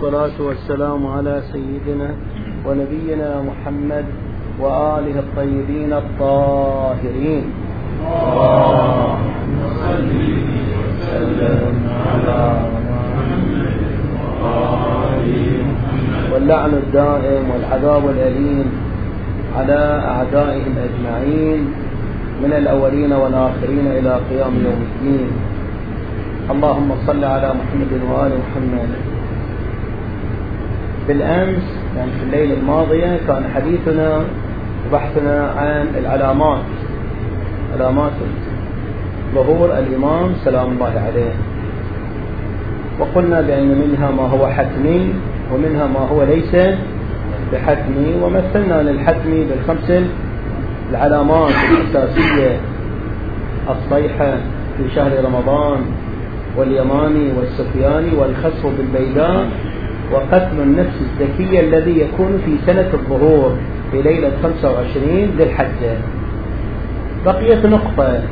والصلاة والسلام على سيدنا ونبينا محمد وآله الطيبين الطاهرين. واللعن الدائم والعذاب الأليم على أعدائهم أجمعين من الأولين والآخرين إلى قيام يوم الدين. اللهم صل على محمد وآل محمد. بالأمس يعني في الليلة الماضية كان حديثنا وبحثنا عن العلامات علامات ظهور الإمام سلام الله عليه. وقلنا بأن منها ما هو حتمي ومنها ما هو ليس بحتمي ومثلنا للحتمي بالخمس العلامات الأساسية الصيحة في شهر رمضان واليماني والسفياني والخسف بالبيداء وقتل النفس الزكية الذي يكون في سنة الظهور في ليلة 25 ذي الحجة. بقيت نقطة.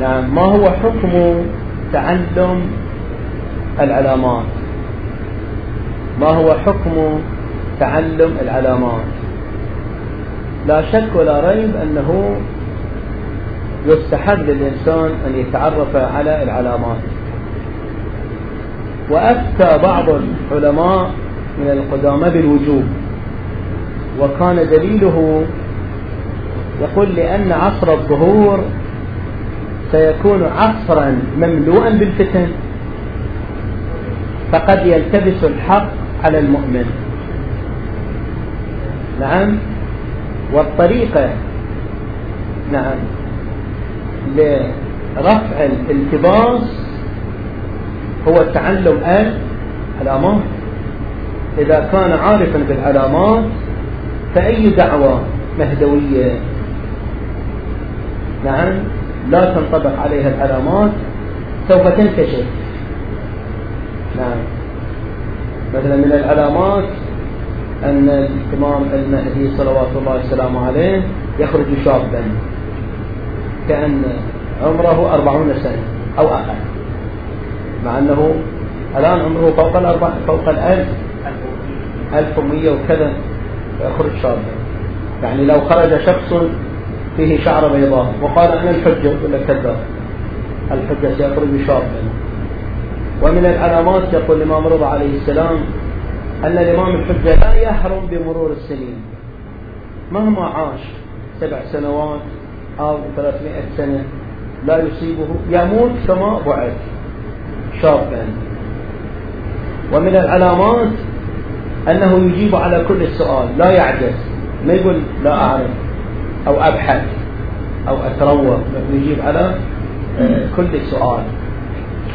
نعم ما هو حكم تعلم العلامات؟ ما هو حكم تعلم العلامات؟ لا شك ولا ريب أنه يستحب للإنسان أن يتعرف على العلامات. وأفتى بعض العلماء من القدامى بالوجوب. وكان دليله يقول لأن عصر الظهور سيكون عصرا مملوءا بالفتن فقد يلتبس الحق على المؤمن. نعم؟ والطريقة نعم لرفع الالتباس هو تعلم العلامات إذا كان عارفا بالعلامات فأي دعوة مهدوية؟ نعم لا تنطبق عليها العلامات سوف تنكشف نعم. مثلا من العلامات أن الإمام المهدي صلوات الله وسلامه عليه يخرج شابا كأن عمره أربعون سنة أو أقل. مع أنه الآن عمره فوق الأربع فوق الألف ألف. ومية وكذا يخرج شابا يعني لو خرج شخص فيه شعر بيضاء. وقال أنا الحجة ولا كذاب الحجة سيخرج شابا ومن العلامات يقول الإمام رضا عليه السلام أن الإمام الحجة لا يحرم بمرور السنين. مهما عاش سبع سنوات أو ثلاثمائة سنة لا يصيبه يموت كما بعث. شابا ومن العلامات أنه يجيب على كل سؤال لا يعجز ما يقول لا أعرف أو أبحث أو أتروى يجيب على آه، كل سؤال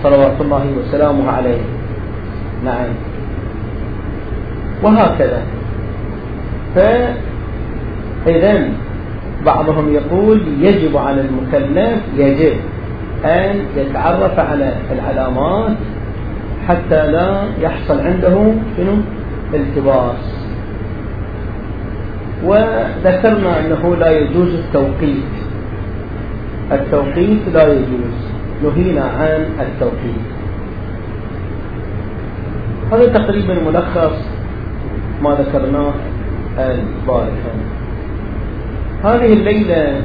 صلوات الله وسلامه عليه. نعم. وهكذا. فإذا بعضهم يقول يجب على المكلف يجب. أن يتعرف على العلامات حتى لا يحصل عنده شنو؟ التباس. وذكرنا أنه لا يجوز التوقيت. التوقيت لا يجوز. نهينا عن التوقيت. هذا تقريبا ملخص ما ذكرناه البارحة. هذه الليلة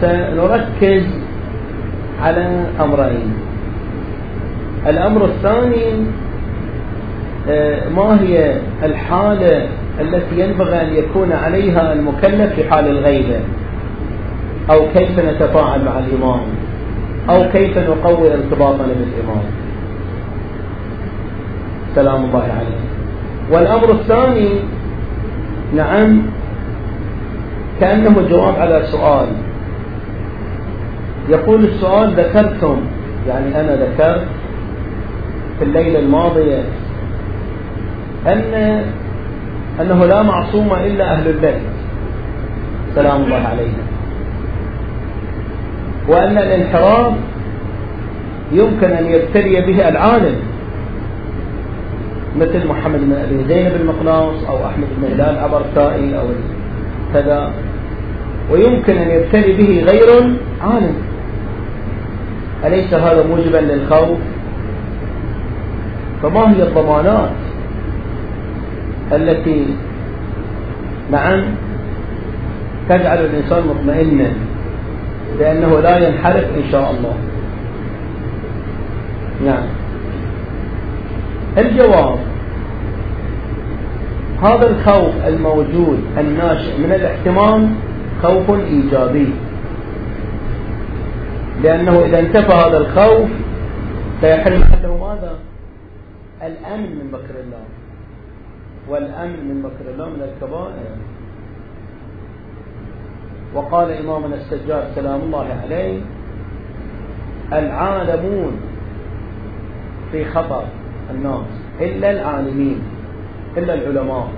سنركز على أمرين. الأمر الثاني آه، ما هي الحالة التي ينبغي أن يكون عليها المكلف في حال الغيبة؟ أو كيف نتفاعل مع الإمام أو كيف نقوي ارتباطنا بالإمام سلام الله عليه والأمر الثاني نعم كأنه جواب على سؤال. يقول السؤال ذكرتم يعني أنا ذكرت في الليلة الماضية أن أنه لا معصوم إلا أهل البيت. سلام الله عليهم. وأن الانحراف يمكن أن يبتلي به العالم مثل محمد بن أبي زينب المقناص أو أحمد بن هلال عبرتائي أو كذا. ويمكن أن يبتلي به غير عالم. أليس هذا موجبا للخوف؟ فما هي الضمانات التي نعم تجعل الإنسان مطمئنا بأنه لا ينحرف إن شاء الله؟ نعم. الجواب هذا الخوف الموجود الناشئ من الاحتمال خوف إيجابي. لأنه إذا انتفى هذا الخوف سيحل محله ماذا؟ الأمن من مكر الله والأمن من مكر الله من الكبائر. وقال إمامنا السجاد سلام الله عليه العالمون في خطر الناس إلا العالمين إلا العلماء.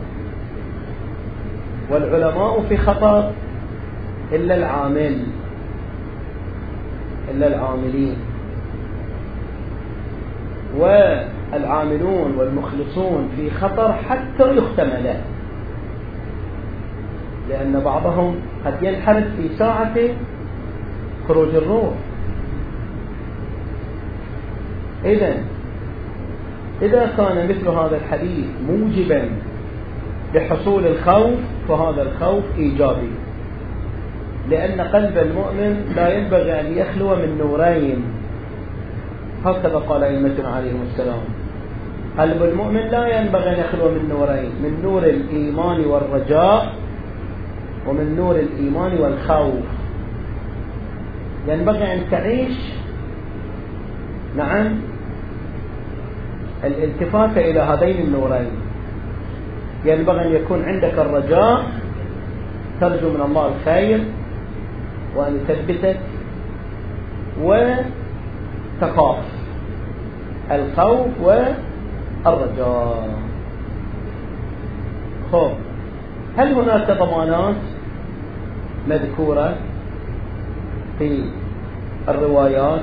والعلماء في خطر إلا العامل. إلا العاملين. والعاملون والمخلصون في خطر حتى يختم له لأن بعضهم قد ينحرف في ساعة خروج الروح. إذا إذا كان مثل هذا الحديث موجبا لحصول الخوف فهذا الخوف إيجابي. لأن قلب المؤمن لا ينبغي أن يخلو من نورين. هكذا قال أئمتنا عليهم السلام. قلب المؤمن لا ينبغي أن يخلو من نورين من نور الإيمان والرجاء ومن نور الإيمان والخوف. ينبغي أن تعيش نعم الالتفات إلى هذين النورين. ينبغي أن يكون عندك الرجاء ترجو من الله الخير. وأن يثبتك وتخاف الخوف والرجاء. خوف هل هناك ضمانات مذكورة في الروايات؟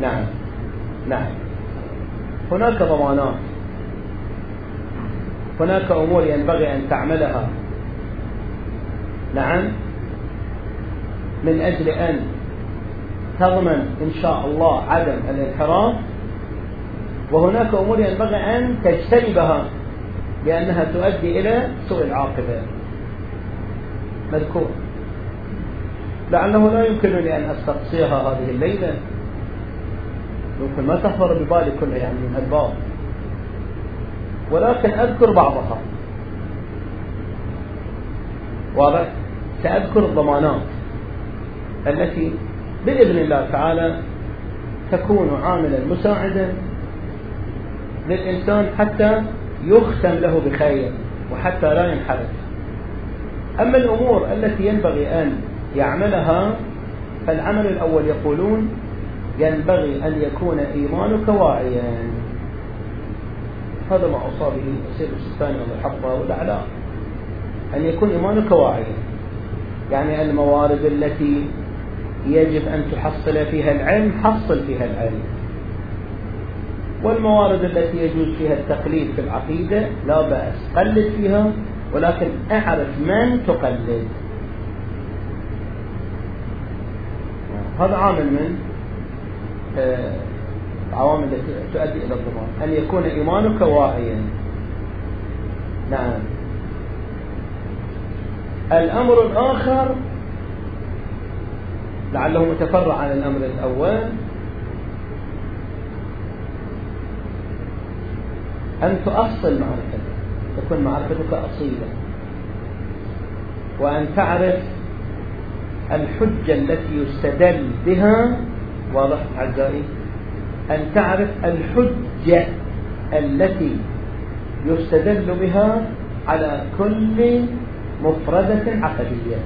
نعم نعم. هناك ضمانات. هناك أمور ينبغي أن تعملها. نعم. من أجل أن تضمن إن شاء الله عدم الانحراف وهناك أمور ينبغي أن تجتنبها لأنها تؤدي إلى سوء العاقبة. مذكور. لعله لا يمكنني أن أستقصيها هذه الليلة. يمكن ما تخطر ببالي كلها يعني من الباب. ولكن أذكر بعضها. واضح؟ سأذكر الضمانات. التي بإذن الله تعالى تكون عاملا مساعدا للإنسان حتى يختم له بخير وحتى لا ينحرف. أما الأمور التي ينبغي أن يعملها فالعمل الأول يقولون ينبغي أن يكون إيمانك واعيا. هذا ما أوصى به السيد السيستاني والحفظة والأعلام أن يكون إيمانك واعيا. يعني الموارد التي يجب أن تحصل فيها العلم حصل فيها العلم. والموارد التي يجوز فيها التقليد في العقيدة لا بأس قلد فيها ولكن أعرف من تقلد. هذا عامل من العوامل آه، التي تؤدي إلى الضمان. أن يكون إيمانك واعيا. نعم. الأمر الآخر لعله متفرع عن الأمر الأول. أن تؤصل معرفتك تكون معرفتك أصيلة. وأن تعرف الحجة التي يستدل بها واضح أعزائي؟ أن تعرف الحجة التي يستدل بها على كل مفردة عقدية.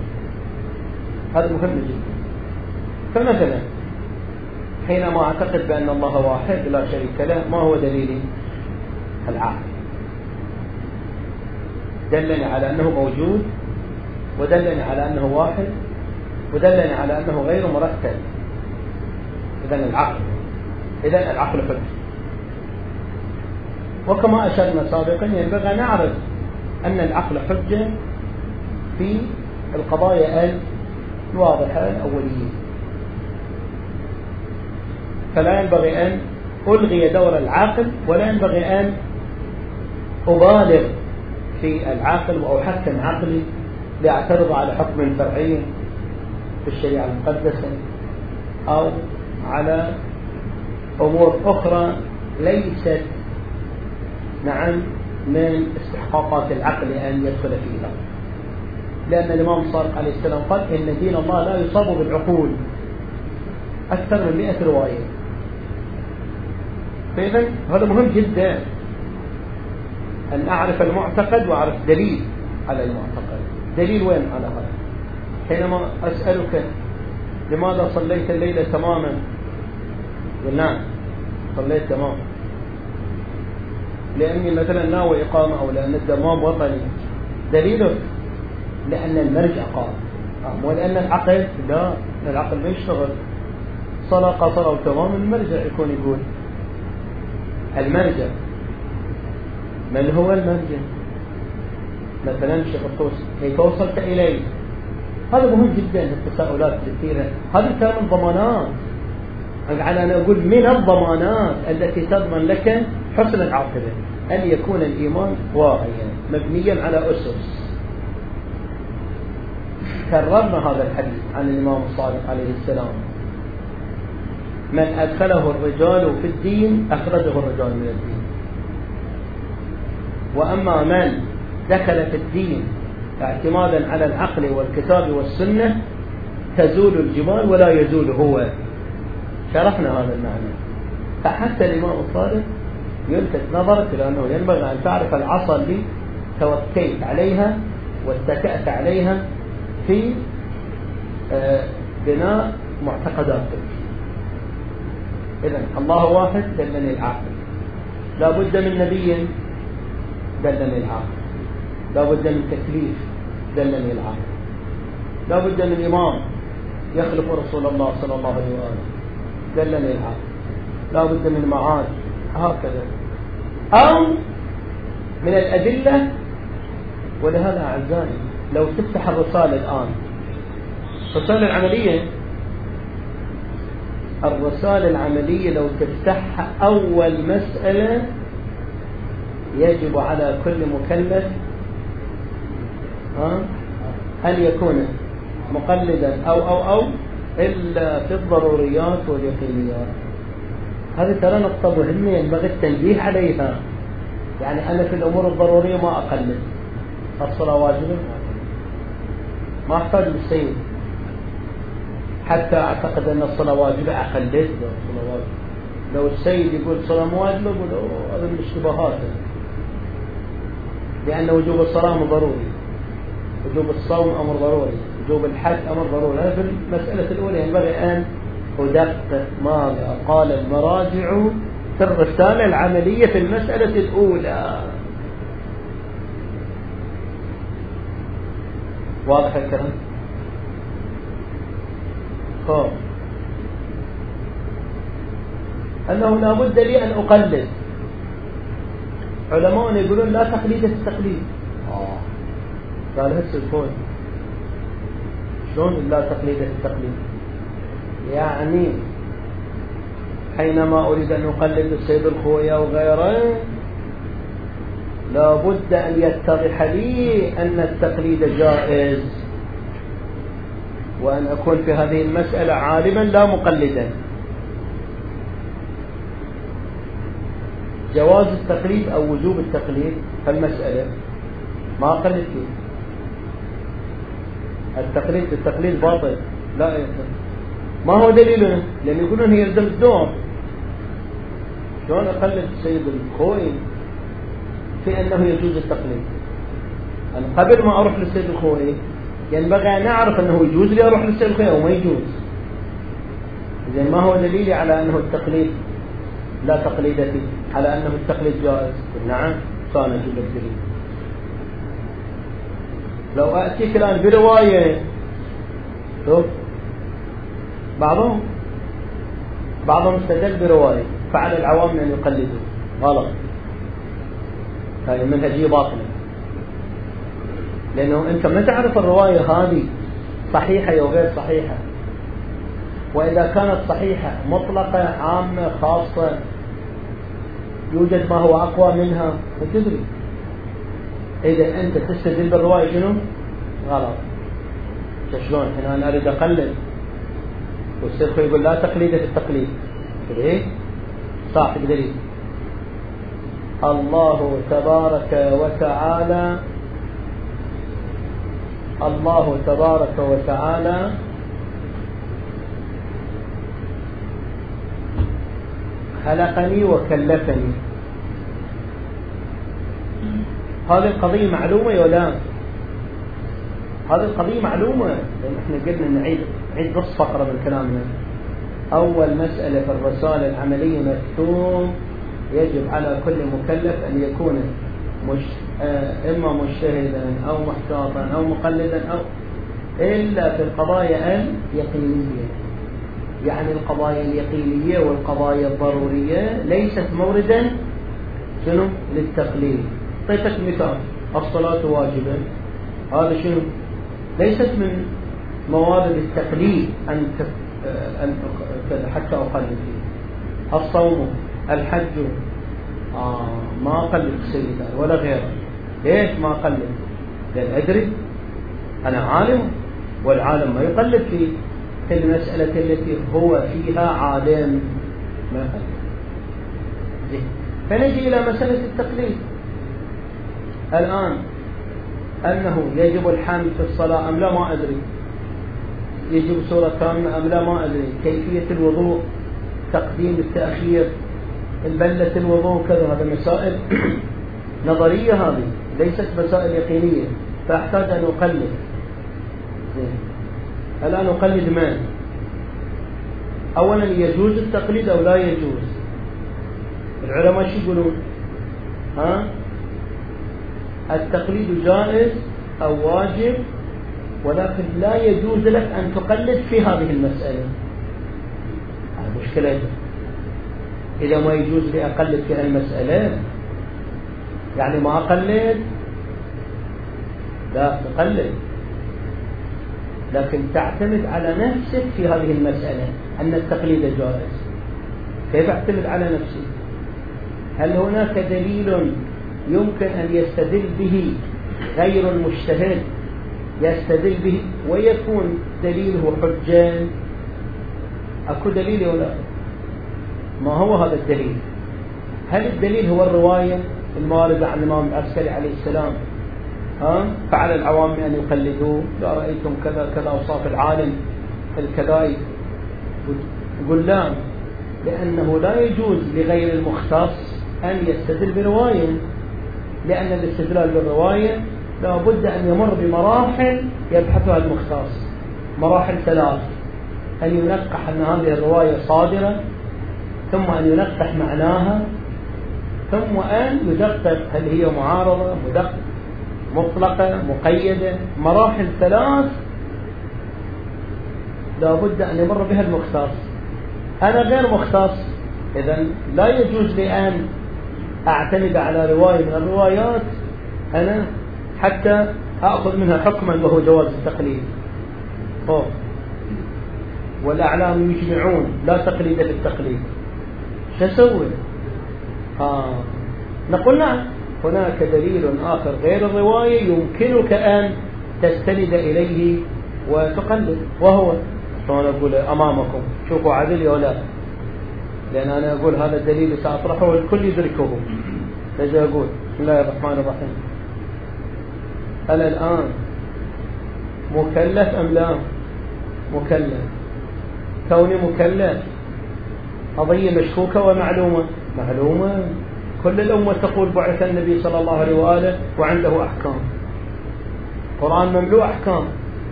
هذا مهم جدا. فمثلا حينما أعتقد بأن الله واحد لا شريك له ما هو دليلي؟ العقل. دلني على أنه موجود ودلني على أنه واحد ودلني على أنه غير مرتب. إذا العقل. إذا العقل حجة وكما أشرنا سابقا ينبغي أن نعرف أن العقل حجة في القضايا الواضحة الأولية. فلا ينبغي أن ألغي دور العاقل ولا ينبغي أن أبالغ في العاقل أو أحكم عقلي لأعترض على حكم فرعي في الشريعة المقدسة أو على أمور أخرى ليست نعم من استحقاقات العقل أن يدخل فيها. لأن الإمام الصادق عليه السلام قال إن دين الله لا يصاب بالعقول أكثر من مئة رواية. فإذا هذا مهم جدا. أن أعرف المعتقد وأعرف دليل على المعتقد. دليل وين؟ على هذا. حينما أسألك لماذا صليت الليلة تماما؟ قل نعم صليت تماما لأني مثلا ناوي إقامة أو لأن الدمام وطني. دليله لأن المرجع قال. مو لأن العقل؟ لا العقل ما يشتغل. صلاة قصر أو تمام المرجع يكون يقول. المرجع. من هو المرجع؟ مثلا شيخ الطوسي كيف وصلت إليه؟ هذا مهم جدا التساؤلات الكثيرة هذه كان الضمانات. على أن أقول من الضمانات التي تضمن لك حسن العاقبة؟ أن يكون الإيمان واعيا مبنيا على أسس. كررنا هذا الحديث عن الإمام الصادق عليه السلام. من أدخله الرجال في الدين أخرجه الرجال من الدين. وأما من دخل في الدين اعتمادا على العقل والكتاب والسنة تزول الجبال ولا يزول هو. شرحنا هذا المعنى. فحتى الإمام الصادق يلفت نظرك إلى أنه ينبغي أن تعرف العصا اللي توكيت عليها واتكأت عليها في آه، بناء معتقداتك. إذا الله واحد دلني العاقل لا بد من نبي دلني العاقل لا بد من تكليف دلني العاقل لا بد من إمام يخلق رسول الله صلى الله عليه وآله. دلني العاقل لا بد من معاد هكذا. أو من الأدلة ولهذا أعزائي لو تفتح الرسالة الآن الرسالة العملية الرسالة العملية لو تفتحها أول مسألة يجب على كل مكلف أن يكون مقلدا أو أو أو إلا في الضروريات واليقينيات. هذه ترى نقطة مهمة ينبغي التنبيه عليها. يعني أنا في الأمور الضرورية ما أقلد. الصلاة واجبة ما أحتاج بالسيد حتى أعتقد أن الصلاة واجبة أقلد الصلاة واجبة. لو السيد يقول الصلاة مو واجبة أقول هذا من الاشتباهات لأن وجوب الصلاة أمر ضروري. وجوب الصوم أمر ضروري. وجوب الحج أمر ضروري. هذا في المسألة الأولى. ينبغي أن أدقق ماذا قال المراجع في الرسالة العملية في المسألة الأولى. واضح الكلام؟ خب أنه لا بد لي أن أقلد علماء يقولون لا تقليد التقليد آه. قال هسه شلون؟ شلون لا تقليد التقليد يعني حينما أريد أن أقلد السيد الخوية وغيره لا بد أن يتضح لي أن التقليد جائز. وأن أكون في هذه المسألة عالما لا مقلدا. جواز التقليد أو وجوب التقليد فالمسألة ما فيه. التقليد التقليد باطل. لا يقلد ما هو دليلنا لأن يقولون هي يلزم الدور. شلون أقلد السيد الخوي في أنه يجوز التقليد؟ أنا قبل ما أروح للسيد الخوي ينبغي أن أعرف أنه يجوز لي أروح للسيد الخوي أو ما يجوز. إذا ما هو دليلي على أنه التقليد لا تقليد فيه على أنه التقليد جائز. نعم كان أجيب الدليل لو أتيك الآن برواية شوف بعضهم بعضهم استدل برواية فعل العوام أن يقلدوا غلط. هذه منهجية باطلة. لأنه أنت ما تعرف الرواية هذه صحيحة أو غير صحيحة. وإذا كانت صحيحة مطلقة عامة خاصة يوجد ما هو أقوى منها فتدري إذا أنت تستدل بالرواية شنو؟ غلط. شلون؟ هنا أنا أريد أقلد والشيخ يقول لا تقليد في التقليد. إيه؟ صح بدليل الله تبارك وتعالى الله تبارك وتعالى خلقني وكلفني. هذه القضية معلومة ولا هذه القضية معلومة. لأن إحنا قلنا نعيد نعيد نص فقرة من كلامنا أول مسألة في الرسالة العملية مكتوب يجب على كل مكلف أن يكون مش آه، إما مجتهدا أو محتاطا أو مقلدا أو إلا في القضايا اليقينية. يعني القضايا اليقينية والقضايا الضرورية ليست موردا شنو؟ للتقليد أعطيتك مثال الصلاة واجبة. هذا شنو؟ ليست من موارد التقليد أن أن حتى أقلد فيه. الصوم الحج آه ما أقلد سيدنا ولا غيره. ليش ما أقلد لأن أدري أنا عالم والعالم ما يقلد في المسألة التي هو فيها عالم ما يقلد زين فنجي إلى مسألة التقليد. الآن أنه يجب الحمد في الصلاة أم لا؟ ما أدري. يجب سورة كاملة أم لا؟ ما أدري. كيفية الوضوء؟ تقديم التأخير؟ البلة الوضوء كذا هذا مسائل نظرية هذه ليست مسائل يقينية فأحتاج أن أقلد الآن أقلد من؟ أولا يجوز التقليد أو لا يجوز العلماء شو يقولون؟ ها؟ التقليد جائز أو واجب ولكن لا يجوز لك أن تقلد في هذه المسألة المشكلة إذا ما يجوز لي أقلد في المسألة يعني ما أقلد لا تقلد. لكن تعتمد على نفسك في هذه المسألة أن التقليد جائز. كيف أعتمد على نفسي؟ هل هناك دليل يمكن أن يستدل به غير المجتهد يستدل به ويكون دليله حجة؟ أكو دليل ولا ما هو هذا الدليل؟ هل الدليل هو الرواية المواردة عن الإمام العسكري عليه السلام؟ ها؟ فعلى العوام أن يقلدوه. لا رأيتم كذا كذا أوصاف العالم الكذائب قل لا لأنه لا يجوز لغير المختص أن يستدل برواية لأن الاستدلال بالرواية لا بد أن يمر بمراحل يبحثها المختص. مراحل ثلاث. أن ينقح أن هذه الرواية صادرة ثم أن ينقح معناها ثم أن يدقق هل هي معارضة مدقق مطلقة مقيدة مراحل ثلاث لا بد أن يمر بها المختص. أنا غير مختص. إذا لا يجوز لي أن أعتمد على رواية من الروايات. أنا حتى أخذ منها حكما وهو جواز التقليد. أوه. والأعلام يجمعون لا تقليد في التقليد. أسوي؟ آه. نقول نعم هناك دليل آخر غير الرواية يمكنك أن تستند إليه وتقلد وهو شلون أقول أمامكم شوفوا عدل ولا لأن أنا أقول هذا الدليل سأطرحه والكل يدركه. إيش أقول بسم الله الرحمن الرحيم. أنا الآن مكلف أم لا؟ مكلف. كوني مكلف. قضية مشكوكة ومعلومة. معلومة. كل الأمة تقول بعث النبي صلى الله عليه وآله وعنده أحكام. القرآن مملوء أحكام.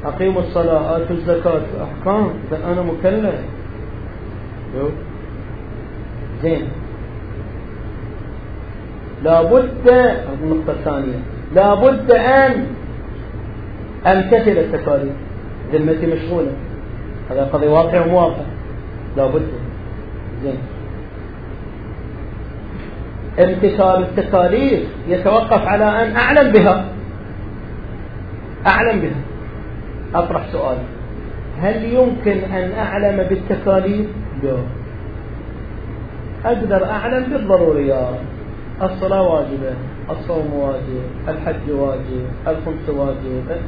أقيموا الصلاة آتوا الزكاة أحكام. أنا مكلف. زين. لابد النقطة الثانية لابد أن أمتثل التكاليف. ذمتي مشغولة. هذا قضية واقع ومواقع. لابد. زين. امتثال التكاليف يتوقف على أن أعلم بها. أعلم بها. أطرح سؤال. هل يمكن أن أعلم بالتكاليف؟ لا. أقدر أعلم بالضروريات. الصلاة واجبة الصوم واجب الحج واجب الخمس واجب.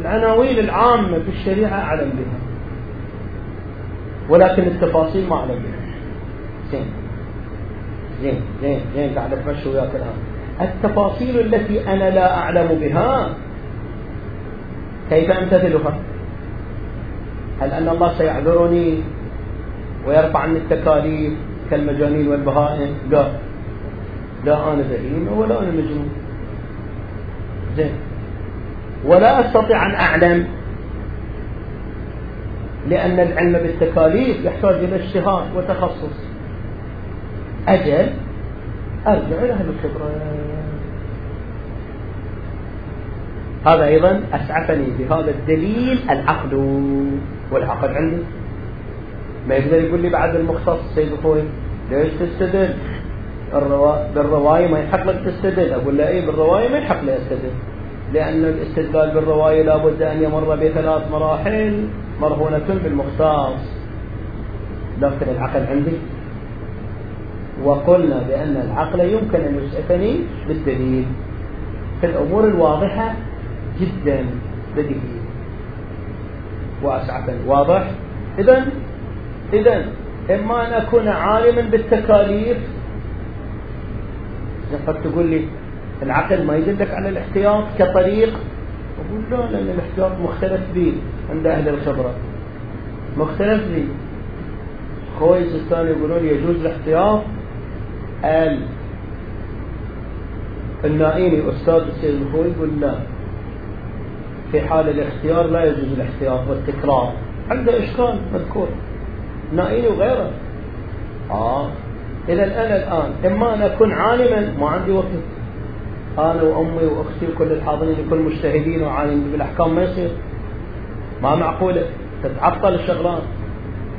العناوين العامة في الشريعة أعلم بها. ولكن التفاصيل ما أعلم بها. زين. زين زين زين قاعد أتمشى وياك الآن. التفاصيل التي أنا لا أعلم بها كيف أمتثلها؟ هل أن الله سيعذرني ويرفع عني التكاليف كالمجانين والبهائم؟ لا. لا أنا بهيمة ولا أنا مجنون. زين. ولا أستطيع أن أعلم لأن العلم بالتكاليف يحتاج إلى اجتهاد وتخصص. أجل. أرجع إلى أهل الخبرة. هذا أيضا أسعفني بهذا الدليل العقل والعقل عندي. ما يقدر يقول لي بعد المختص سيد أخوي ليش تستدل؟ بالرواية ما يحق لك تستدل. أقول له إيه بالرواية ما يحق لي أستدل. لأن الاستدلال بالرواية لابد أن يمر بثلاث مراحل مرهونة بالمختص. لكن العقل عندي. وقلنا بأن العقل يمكن أن يسعفني بالدليل. في الأمور الواضحة جدا بديهية وأسعفني. واضح؟ إذا إذا إما أن أكون عالما بالتكاليف. قد تقول لي العقل ما يدلك على الاحتياط كطريق؟ أقول لا لأن الاحتياط مختلف به عند أهل الخبرة. مختلف به خوي الثاني يقولون يجوز الاحتياط قال النائيني أستاذ السيد الخوي يقول في حال الاختيار لا يجوز الاحتياط والتكرار. عنده إشكال مذكور. نائيني وغيره. آه. إذا أنا الآن. إما أن أكون عالما ما عندي وقت. أنا وأمي وأختي وكل الحاضرين كل مجتهدين وعالمين بالأحكام ما يصير. ما معقولة. تتعطل الشغلات.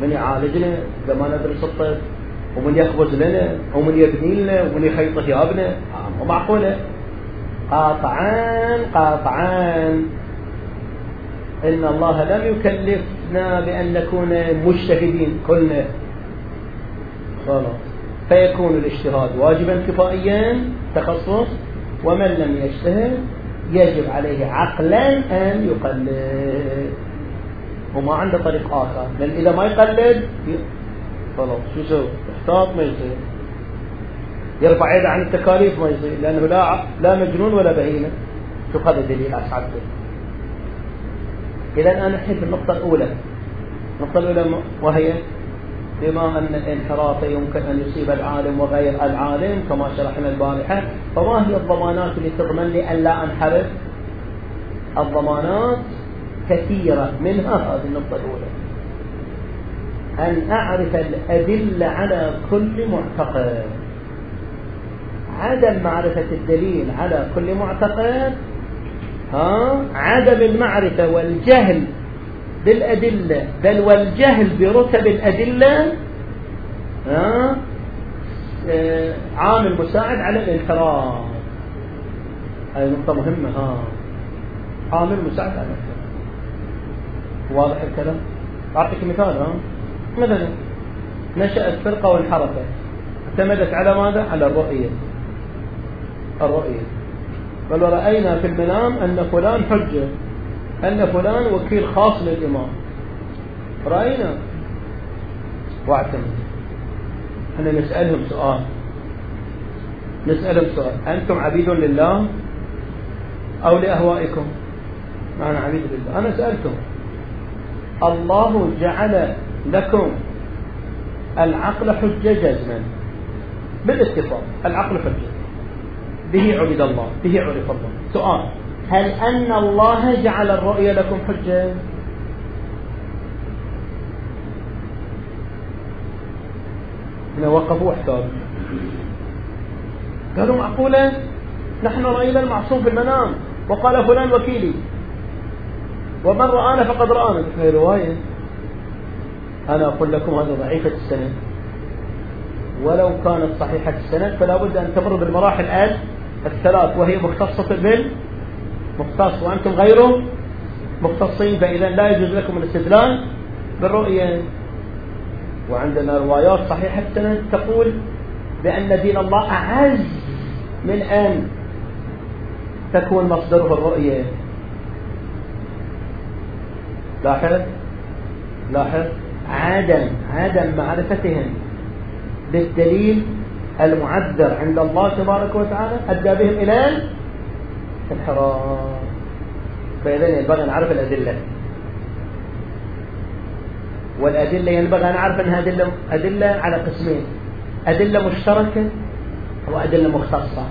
من يعالجنا إذا ما ندرس الطب. ومن يخبز لنا ومن يبني لنا ومن يخيط ثيابنا. مو معقولة قاطعان قاطعان. إن الله لم يكلفنا بأن نكون مجتهدين كلنا خلاص فيكون الاجتهاد واجبا كفائيا تخصص. ومن لم يجتهد يجب عليه عقلا أن يقلد. وما عنده طريق آخر. لأن إذا ما يقلد خلاص شو يسوي؟ احتاط ما يصير. يرفع يده عن التكاليف ما يصير. لأنه لا لا مجنون ولا بهيمة شوف هذا دليل أسعدته إذا أنا الحين في النقطة الأولى. النقطة الأولى وهي بما أن الانحراف يمكن أن يصيب العالم وغير العالم كما شرحنا البارحة. فما هي الضمانات اللي تضمن لي أن لا أنحرف؟ الضمانات كثيرة منها هذه النقطة الأولى. أن أعرف الأدلة على كل معتقد. عدم معرفة الدليل على كل معتقد ها؟ عدم المعرفة والجهل بالأدلة بل والجهل برتب الأدلة ها؟ آه، عامل مساعد على الانحراف هذه نقطة مهمة ها؟ عامل مساعد على الانحراف واضح الكلام؟ أعطيك مثال ها؟ مثلا نشأت فرقة وانحرفت اعتمدت على ماذا؟ على الرؤية. الرؤية. بل رأينا في المنام أن فلان حجة أن فلان وكيل خاص للإمام. رأينا. واعتمد. إحنا نسألهم سؤال. نسألهم سؤال. أنتم عبيد لله أو لأهوائكم؟ أنا عبيد لله. أنا سألتم الله جعل لكم العقل حجة جزما بالاتفاق العقل حجة. به عبد الله. به عرف الله. سؤال. هل أن الله جعل الرؤيا لكم حجة؟ هنا وقفوا واحتاروا قالوا معقولة نحن رأينا المعصوم في المنام. وقال فلان وكيلي. ومن رآنا فقد رآنا. في رواية. أنا أقول لكم هذا ضعيفة السند. ولو كانت صحيحة السند فلا بد أن تمر بالمراحل الثلاث وهي مختصة بال مختص وأنتم غيره مختصين فإذا لا يجوز لكم الاستدلال بالرؤية. وعندنا روايات صحيحة السند تقول بأن دين الله أعز من أن تكون مصدره الرؤية. لاحظ؟ لاحظ؟ عدم عدم معرفتهم بالدليل المعذر عند الله تبارك وتعالى أدى بهم إلى الانحراف. فإذا ينبغي أن نعرف الأدلة. والأدلة ينبغي أن نعرف أنها أدلة, أدلة على قسمين. أدلة مشتركة وأدلة مختصة.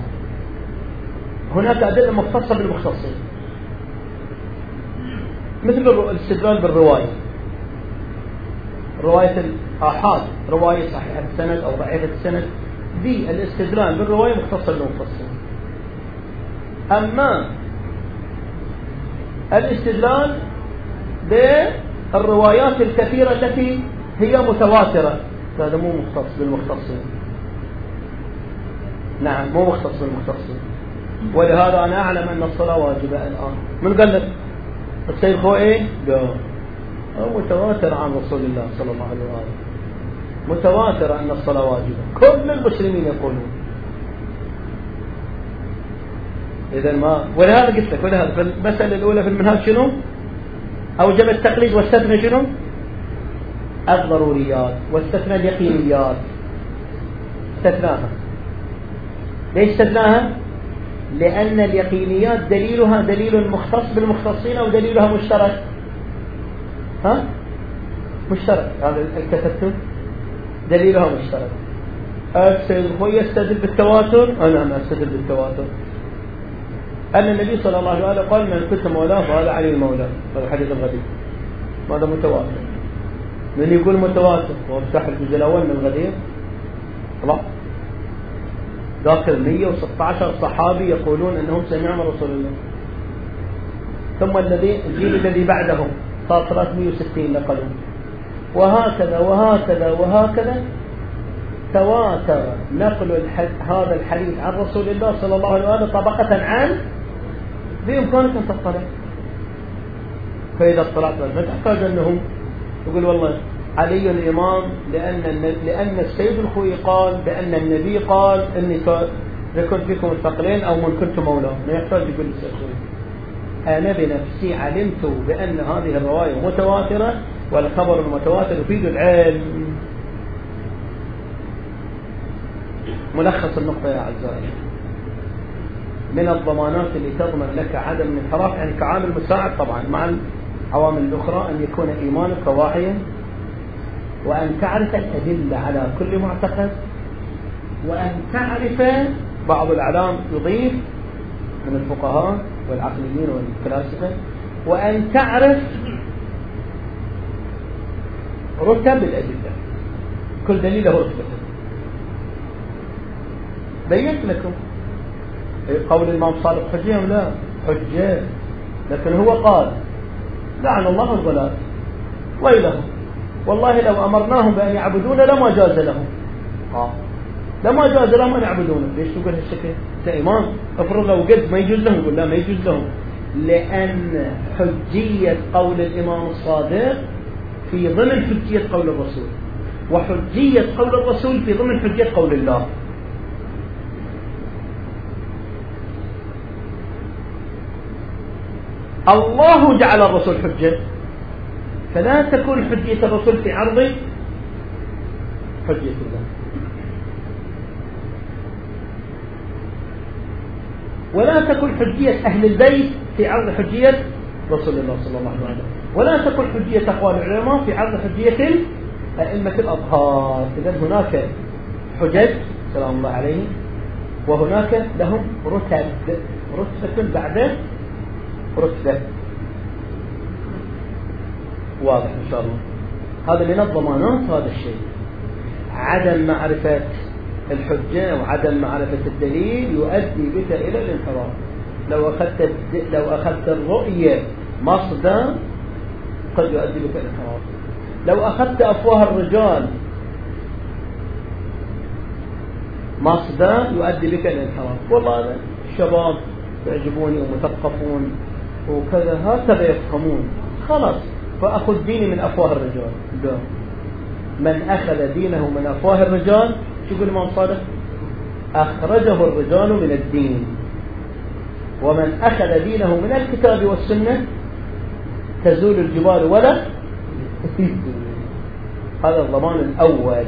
هناك أدلة مختصة بالمختصين. مثل الاستدلال بالرواية. رواية الآحاد رواية صحيحة السند أو ضعيفة السند دي الاستدلال بالرواية مختصة بالمختصين أما الاستدلال بالروايات الكثيرة التي هي متواترة. هذا مو مختص بالمختصين. نعم مو مختص بالمختصين. ولهذا أنا أعلم أن الصلاة واجبة الآن. من قال لك؟ السيد خوئي؟ لا متواتر عن رسول الله صلى الله عليه وآله. متواتر أن الصلاة واجبة. كل المسلمين يقولون. إذا ما ولهذا قلت لك ولهذا في المسألة الأولى في المنهاج شنو؟ أوجب التقليد واستثنى شنو؟ الضروريات واستثنى اليقينيات استثناها. ليش استثناها؟ لأن اليقينيات دليلها دليل مختص بالمختصين أو دليلها مشترك. ها؟ مشترك. هذا الكتبتم دليلها مشترك. السيد هو يستدل بالتواتر؟ أنا أنا أستدل بالتواتر. أن النبي صلى الله عليه وسلم قال من كنت مولاه فهذا علي المولى. هذا الحديث الغدير هذا متواتر. من يقول متواتر وافتح الجزء الأول من الغدير. خلاص داخل 116 صحابي يقولون أنهم سمعوا من رسول الله. ثم الذي الجيل الذي بعدهم. صار 360 نقلوا وهكذا وهكذا وهكذا. تواتر نقل هذا الحديث عن رسول الله صلى الله عليه وسلم طبقة عن بإمكانك أن تطلع. فإذا اطلعت ما تحتاج أنهم يقول والله علي الإمام لأن لأن السيد الخوي قال بأن النبي قال إني كنت فيكم الثقلين أو من كنت مولاه. ما يحتاج يقول السيد الخوي أنا بنفسي علمت بأن هذه الرواية متواترة والخبر المتواتر يفيد العلم ملخص النقطة يا أعزائي. من الضمانات اللي تضمن لك عدم الانحراف يعني كعامل مساعد طبعا مع العوامل الأخرى أن يكون إيمانك واعيا وأن تعرف الأدلة على كل معتقد وأن تعرف بعض الأعلام يضيف من الفقهاء والعقليين والفلاسفة وأن تعرف رتب الأدلة. كل دليل له رتبته بينت لكم. قول الإمام صادق حجة لا؟ حجة لكن هو قال لعن الله الضلال ويلهم. والله لو أمرناهم بأن يعبدون لما جاز لهم. آه. لما جاز لهم أن يعبدون ليش تقول هالشكل؟ إمام أفرض لو قلت ما يجوز لهم يقول لا ما يجوز لهم. لأن حجية قول الإمام الصادق في ضمن حجية قول الرسول. وحجية قول الرسول في ضمن حجية قول الله. الله جعل الرسول حجة. فلا تكون حجية الرسول في عرض حجية الله. ولا تكون حجية أهل البيت في عرض حجية رسول الله صلى الله عليه وسلم. ولا تكون حجية أقوال العلماء في عرض حجية أئمة الأظهار. إذا هناك حجج سلام الله عليهم وهناك لهم رتب. رتبة بعد رتبة. واضح إن شاء الله. هذا من الضمانات هذا الشيء. عدم معرفة الحجة وعدم معرفة الدليل يؤدي بك إلى الانحراف. لو أخذت لو أخذت الرؤية مصدر قد يؤدي بك الانحراف. لو أخذت أفواه الرجال مصدر يؤدي بك الانحراف. والله أنا الشباب يعجبوني ومثقفون وكذا هكذا يفهمون. خلاص فأخذ ديني من أفواه الرجال. لا. من أخذ دينه من أفواه الرجال شو يقول الإمام صادق؟ أخرجه الرجال من الدين. ومن أخذ دينه من الكتاب والسنة تزول الجبال ولا هذا الضمان الأول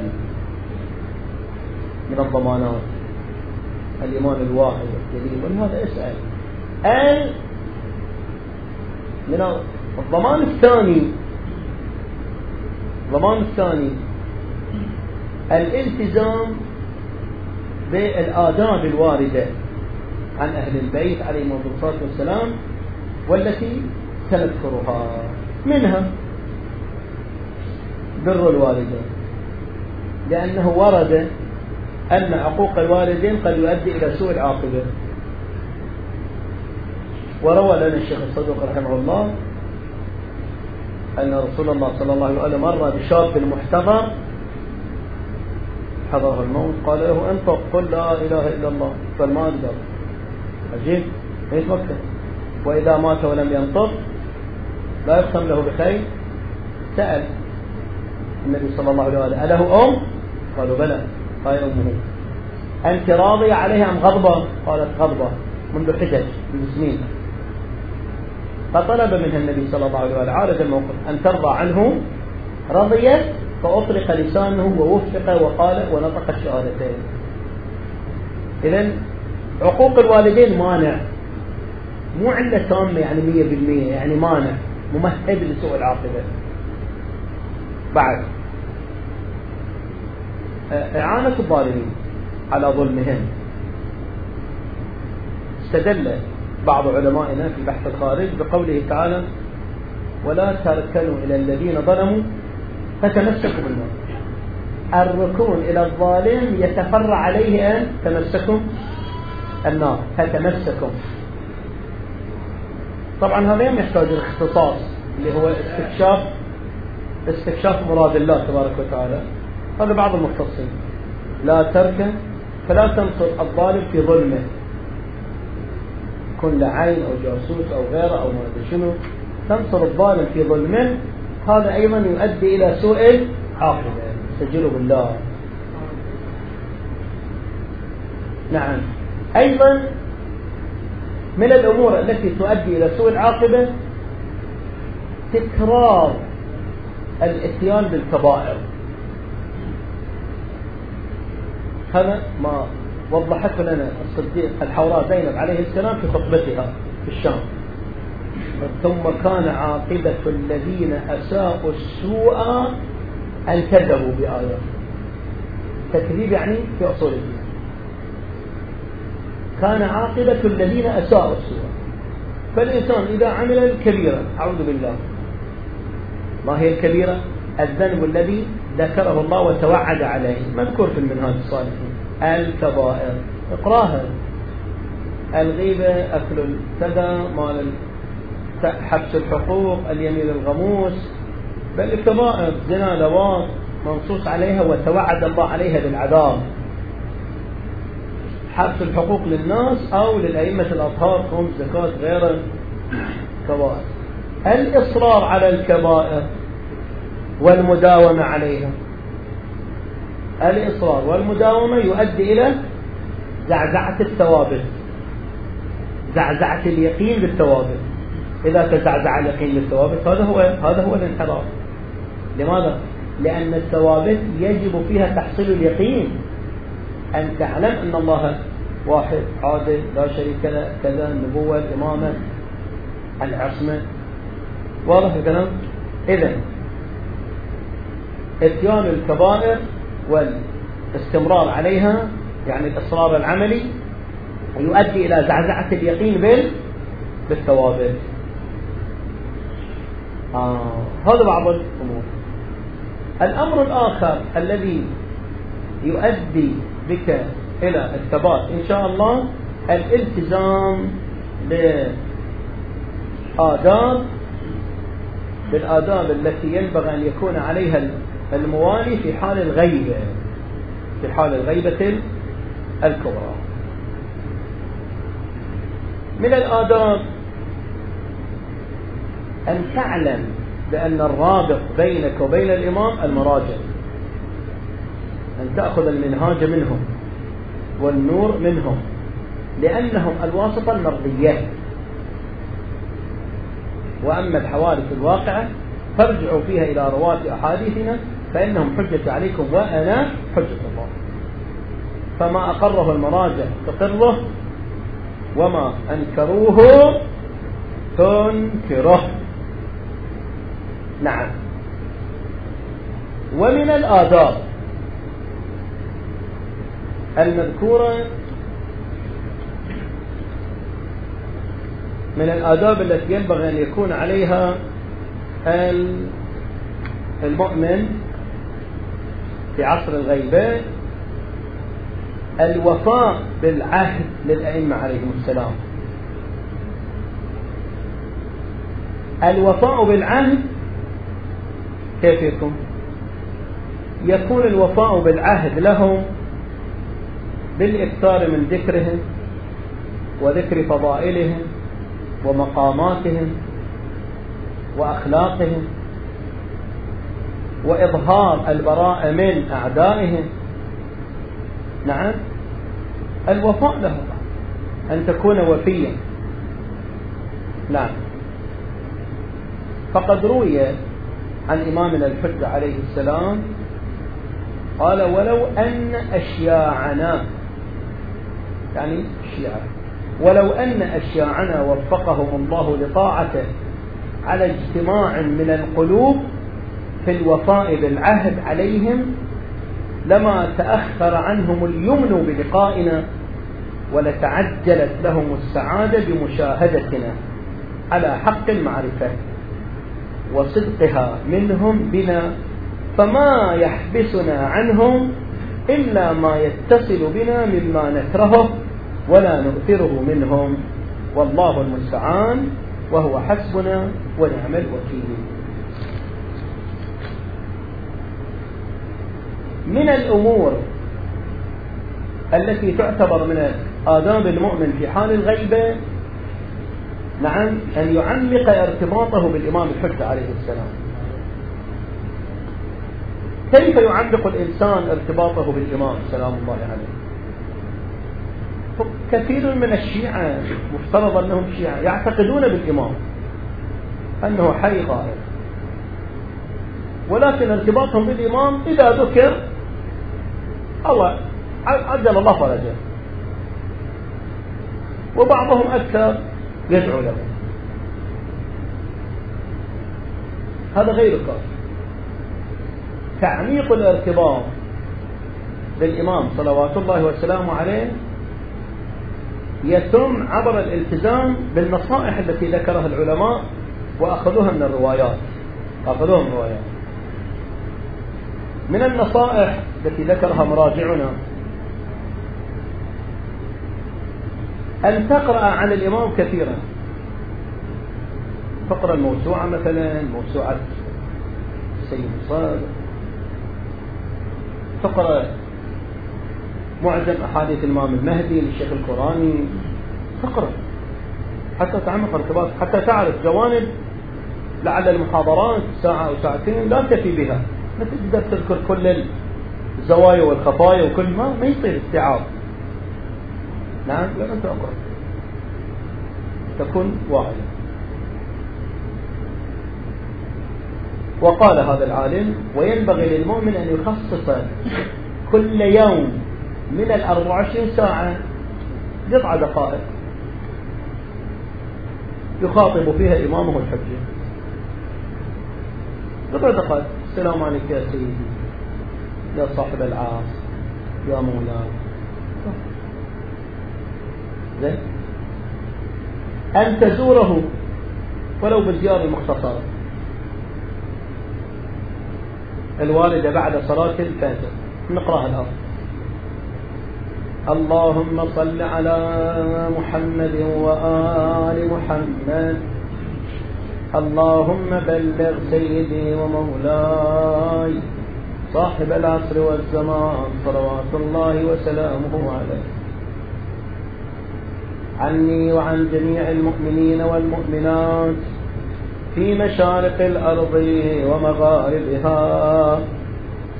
من الضمانات. الإيمان الواحد الجليل ولهذا اسأل. أي من الضمان الثاني الضمان الثاني الالتزام بالآداب الواردة عن أهل البيت عليهم الصلاة والسلام والتي سنذكرها منها بر الوالدين لأنه ورد أن عقوق الوالدين قد يؤدي إلى سوء العاقبة. وروى لنا الشيخ الصدوق رحمه الله أن رسول الله صلى الله عليه وسلم مر بشاب محتضر حضره الموت قال له انطق قل لا إله إلا الله. فالما أقدر. عجيب. إيش مكة وإذا مات ولم ينطق لا يختم له بخير. سأل النبي صلى الله عليه وسلم أله أم؟ قالوا بلى. قال أمه أنت راضية عليها أم غضبة؟ قالت غضبة. منذ حجج منذ سنين. فطلب منها النبي صلى الله عليه وسلم عالج الموقف أن ترضى عنه رضيت فأطلق لسانه ووفق وقال ونطق الشهادتين. إذا عقوق الوالدين مانع. مو علة تامة يعني مية بالمية يعني مانع. ممهد لسوء العاقبة. بعد. إعانة الظالمين على ظلمهم. استدل بعض علمائنا في بحث الخارج بقوله تعالى ولا تركنوا إلى الذين ظلموا فتمسكوا بالنار الركون إلى الظالم يتفرع عليه أن تمسكوا النار. فتمسكوا. طبعا هذا يحتاج الاختصاص اللي هو استكشاف استكشاف مراد الله تبارك وتعالى. هذا بعض المختصين. لا تركن فلا تنصر الظالم في ظلمه. كن لعين أو جاسوس أو غيره أو ما أدري شنو. تنصر الظالم في ظلمه هذا أيضا يؤدي إلى سوء عاقبة سجلوا بالله. نعم. أيضا من الأمور التي تؤدي إلى سوء العاقبة تكرار الإتيان بالكبائر. هذا ما وضحته لنا الصديق الحوراء زينب عليه السلام في خطبتها في الشام. ثم كان عاقبة الذين أساءوا السوء أن كذبوا بآيات تكذيب يعني في أصول الدين. كان عاقبة الذين أساءوا السوء. فالإنسان إذا عمل الكبيرة أعوذ بالله. ما هي الكبيرة؟ الذنب الذي ذكره الله وتوعد عليه. مذكور في المنهاج الصالحين. الكبائر. اقرأها. الغيبة أكل الكذا مال حبس الحقوق اليمين الغموس. بل الكبائر زنا لواط منصوص عليها وتوعد الله عليها بالعذاب. حبس الحقوق للناس أو للأئمة الأطهار خمس زكاة غير كبائر. الإصرار على الكبائر والمداومة عليها. الإصرار والمداومة يؤدي إلى زعزعة الثوابت. زعزعة اليقين بالثوابت. إذا تزعزع اليقين بالثوابت هذا هو هذا هو الانحراف لماذا؟ لأن الثوابت يجب فيها تحصيل اليقين أن تعلم أن الله واحد عادل لا شريك له كذا النبوة الإمامة العصمة واضح الكلام؟ إذا إتيان الكبائر والاستمرار عليها يعني الإصرار العملي يؤدي إلى زعزعة اليقين بال بالثوابت آه. هذا بعض الأمور الأمر الآخر الذي يؤدي بك إلى الثبات إن شاء الله الالتزام بآداب بالآداب التي ينبغي أن يكون عليها الموالي في حال الغيبة في حال الغيبة الكبرى من الآداب أن تعلم بأن الرابط بينك وبين الإمام المراجع. أن تأخذ المنهاج منهم والنور منهم لأنهم الواسطة المرضية. وأما الحوادث الواقعة فارجعوا فيها إلى رواة أحاديثنا فإنهم حجة عليكم وأنا حجة الله. فما أقره المراجع تقره وما أنكروه تنكره. نعم. ومن الآداب المذكورة من الآداب التي ينبغي أن يكون عليها المؤمن في عصر الغيبة الوفاء بالعهد للأئمة عليهم السلام. الوفاء بالعهد كيف يكون يكون الوفاء بالعهد لهم بالإكثار من ذكرهم وذكر فضائلهم ومقاماتهم وأخلاقهم وإظهار البراءة من أعدائهم. نعم الوفاء له أن تكون وفيا. نعم. فقد روي عن إمامنا الحجة عليه السلام قال ولو أن أشياعنا يعني الشيعة ولو أن أشياعنا وفقهم الله لطاعته على اجتماع من القلوب في الوفاء بالعهد عليهم لما تأخر عنهم اليمن بلقائنا ولتعجلت لهم السعادة بمشاهدتنا على حق المعرفة. وصدقها منهم بنا فما يحبسنا عنهم إلا ما يتصل بنا مما نكرهه ولا نؤثره منهم. والله المستعان وهو حسبنا ونعم الوكيل. من الأمور التي تعتبر من آداب المؤمن في حال الغيبة نعم أن يعلق ارتباطه بالإمام الحجة عليه السلام. كيف يعلق الإنسان ارتباطه بالإمام؟ سلام الله عليه. كثير من الشيعة مفترض أنهم شيعة يعتقدون بالإمام أنه حي قائم ولكن ارتباطهم بالإمام إذا ذكر الله عجل الله فرجه. وبعضهم أكثر يدعو له. هذا غير كافي تعميق الارتباط بالإمام صلوات الله وسلامه عليه يتم عبر الالتزام بالنصائح التي ذكرها العلماء وأخذوها من الروايات. أخذوها من الروايات. من النصائح التي ذكرها مراجعنا أن تقرأ عن الإمام كثيرا. تقرأ الموسوعة مثلا موسوعة السيد الصادق تقرأ معجم أحاديث الإمام المهدي للشيخ القرآني. تقرأ. حتى تعمق ارتباط حتى تعرف جوانب لعل المحاضرات ساعة أو ساعتين لا تكفي بها. ما تقدر تذكر كل الزوايا والخفايا وكل ما ما يصير استيعاب. نعم لازم تقرأ تكون واعية وقال هذا العالم وينبغي للمؤمن أن يخصص كل يوم من الأربع وعشرين ساعة بضع دقائق يخاطب فيها إمامه الحجة. بضع دقائق. السلام عليك يا سيدي يا صاحب العاص يا مولاي. أن تزوره ولو بالزيارة المختصرة. الوالدة بعد صلاة الفجر. نقرأها الأرض اللهم صل على محمد وآل محمد. اللهم بلغ سيدي ومولاي. صاحب العصر والزمان. صلوات الله وسلامه عليه. عني وعن جميع المؤمنين والمؤمنات في مشارق الأرض ومغاربها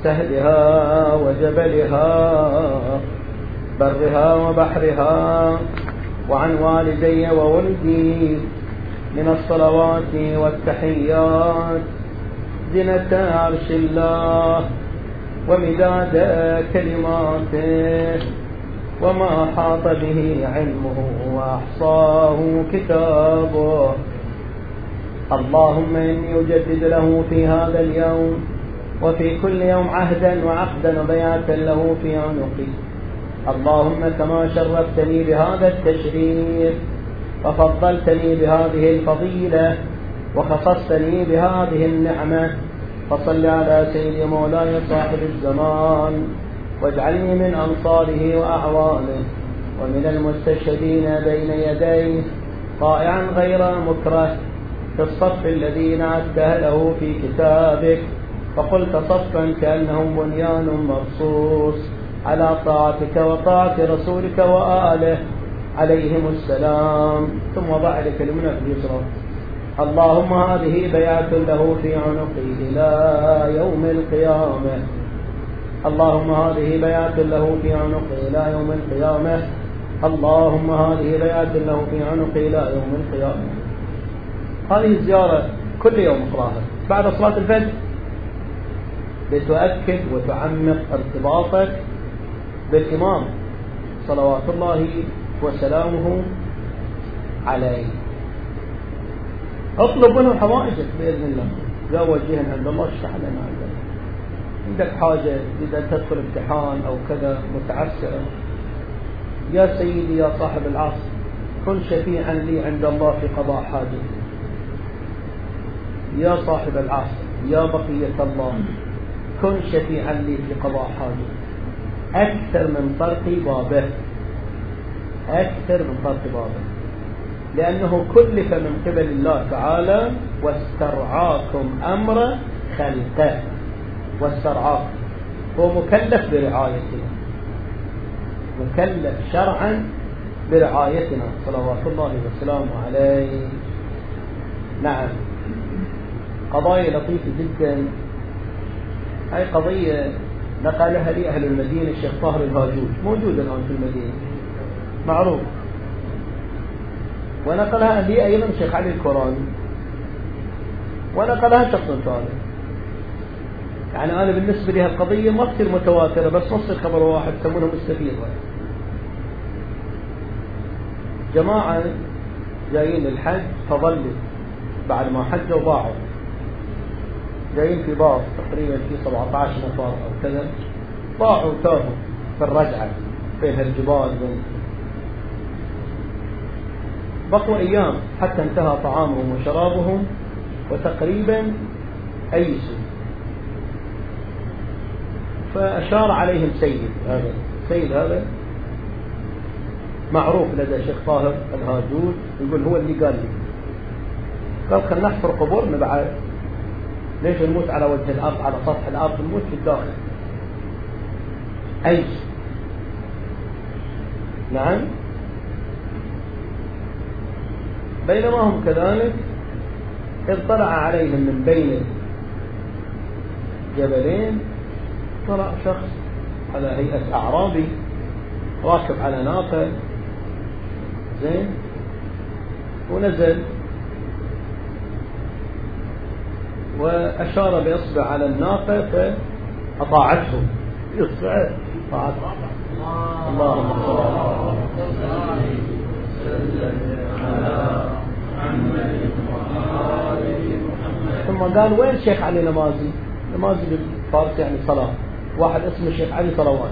سهلها وجبلها برها وبحرها وعن والدي وولدي من الصلوات والتحيات زنة عرش الله ومداد كلماته. وما حاط به علمه وأحصاه كتابه. اللهم إني أجدد له في هذا اليوم وفي كل يوم عهدا وعقدا وبياتا له في عنقي. اللهم كما شرفتني بهذا التشريف وفضلتني بهذه الفضيلة وخصصتني بهذه النعمة. فصل على سيدي مولاي صاحب الزمان. واجعلني من أنصاره وأعوانه ومن المستشهدين بين يديه طائعا غير مكره في الصف الذين عدته له في كتابك. فقلت صفا كأنهم بنيان مرصوص على طاعتك وطاعة رسولك وآله. عليهم السلام. ثم ضع لكلمنا في اليسرى. اللهم هذه بيعة له في عنقه إلى يوم القيامة. اللهم هذه بيعة له في عنقه إلى يوم القيامة. اللهم هذه بيعة له في عنقه إلى يوم القيامة. هذه الزيارة كل يوم اقراها بعد صلاة الفجر لتؤكد وتعمق ارتباطك بالإمام. صلوات الله وسلامه عليه. اطلب منه حوائجك بإذن الله. لا وجهنا عند الله اشرح لنا. عندك حاجة إذا تدخل امتحان أو كذا متعسر. يا سيدي يا صاحب العصر كن شفيعا لي عند الله في قضاء حاجتي يا صاحب العصر يا بقية الله كن شفيعا لي في قضاء حاجتي أكثر من طرق بابه أكثر من طرق بابه لأنه كلف من قبل الله تعالى واسترعاكم أمر خلقه. واسترعاكم هو مكلف برعايتنا مكلف شرعا برعايتنا. صلوات الله وسلامه عليه. نعم. قضايا لطيفة جدا. هاي قضية نقلها لي أهل المدينة الشيخ طاهر الهاجوج. موجود الآن في المدينة. معروف. ونقلها لي أيضا الشيخ علي الكوراني. ونقلها شخص ثالث يعني أنا بالنسبة لي القضية ما تصير متواترة بس نص الخبر واحد يسمونه مستفيض جماعة جايين للحج فظلوا بعد ما حجوا ضاعوا جايين في باص تقريبا في 17 نفر أو كذا. ضاعوا تاهوا في الرجعة بين الجبال بين بقوا أيام حتى انتهى طعامهم وشرابهم وتقريبا أيسوا فأشار عليهم سيد. هذا سيد هذا معروف لدى شيخ طاهر الهاجود يقول هو اللي قال لي. قال خلينا نحفر قبورنا بعد. ليش نموت على وجه الأرض على سطح الأرض نموت في الداخل؟ أي؟ نعم. بينما هم كذلك اطلع عليهم من بين جبلين طلع شخص على هيئة أعرابي راكب على ناقة زين؟ ونزل. وأشار بإصبع على الناقة فأطاعته. إصبع طاعته. اللهم صل على ثم قال وين الشيخ علي نمازي؟ نمازي بالفارسي يعني صلاة. واحد اسمه الشيخ علي صلوات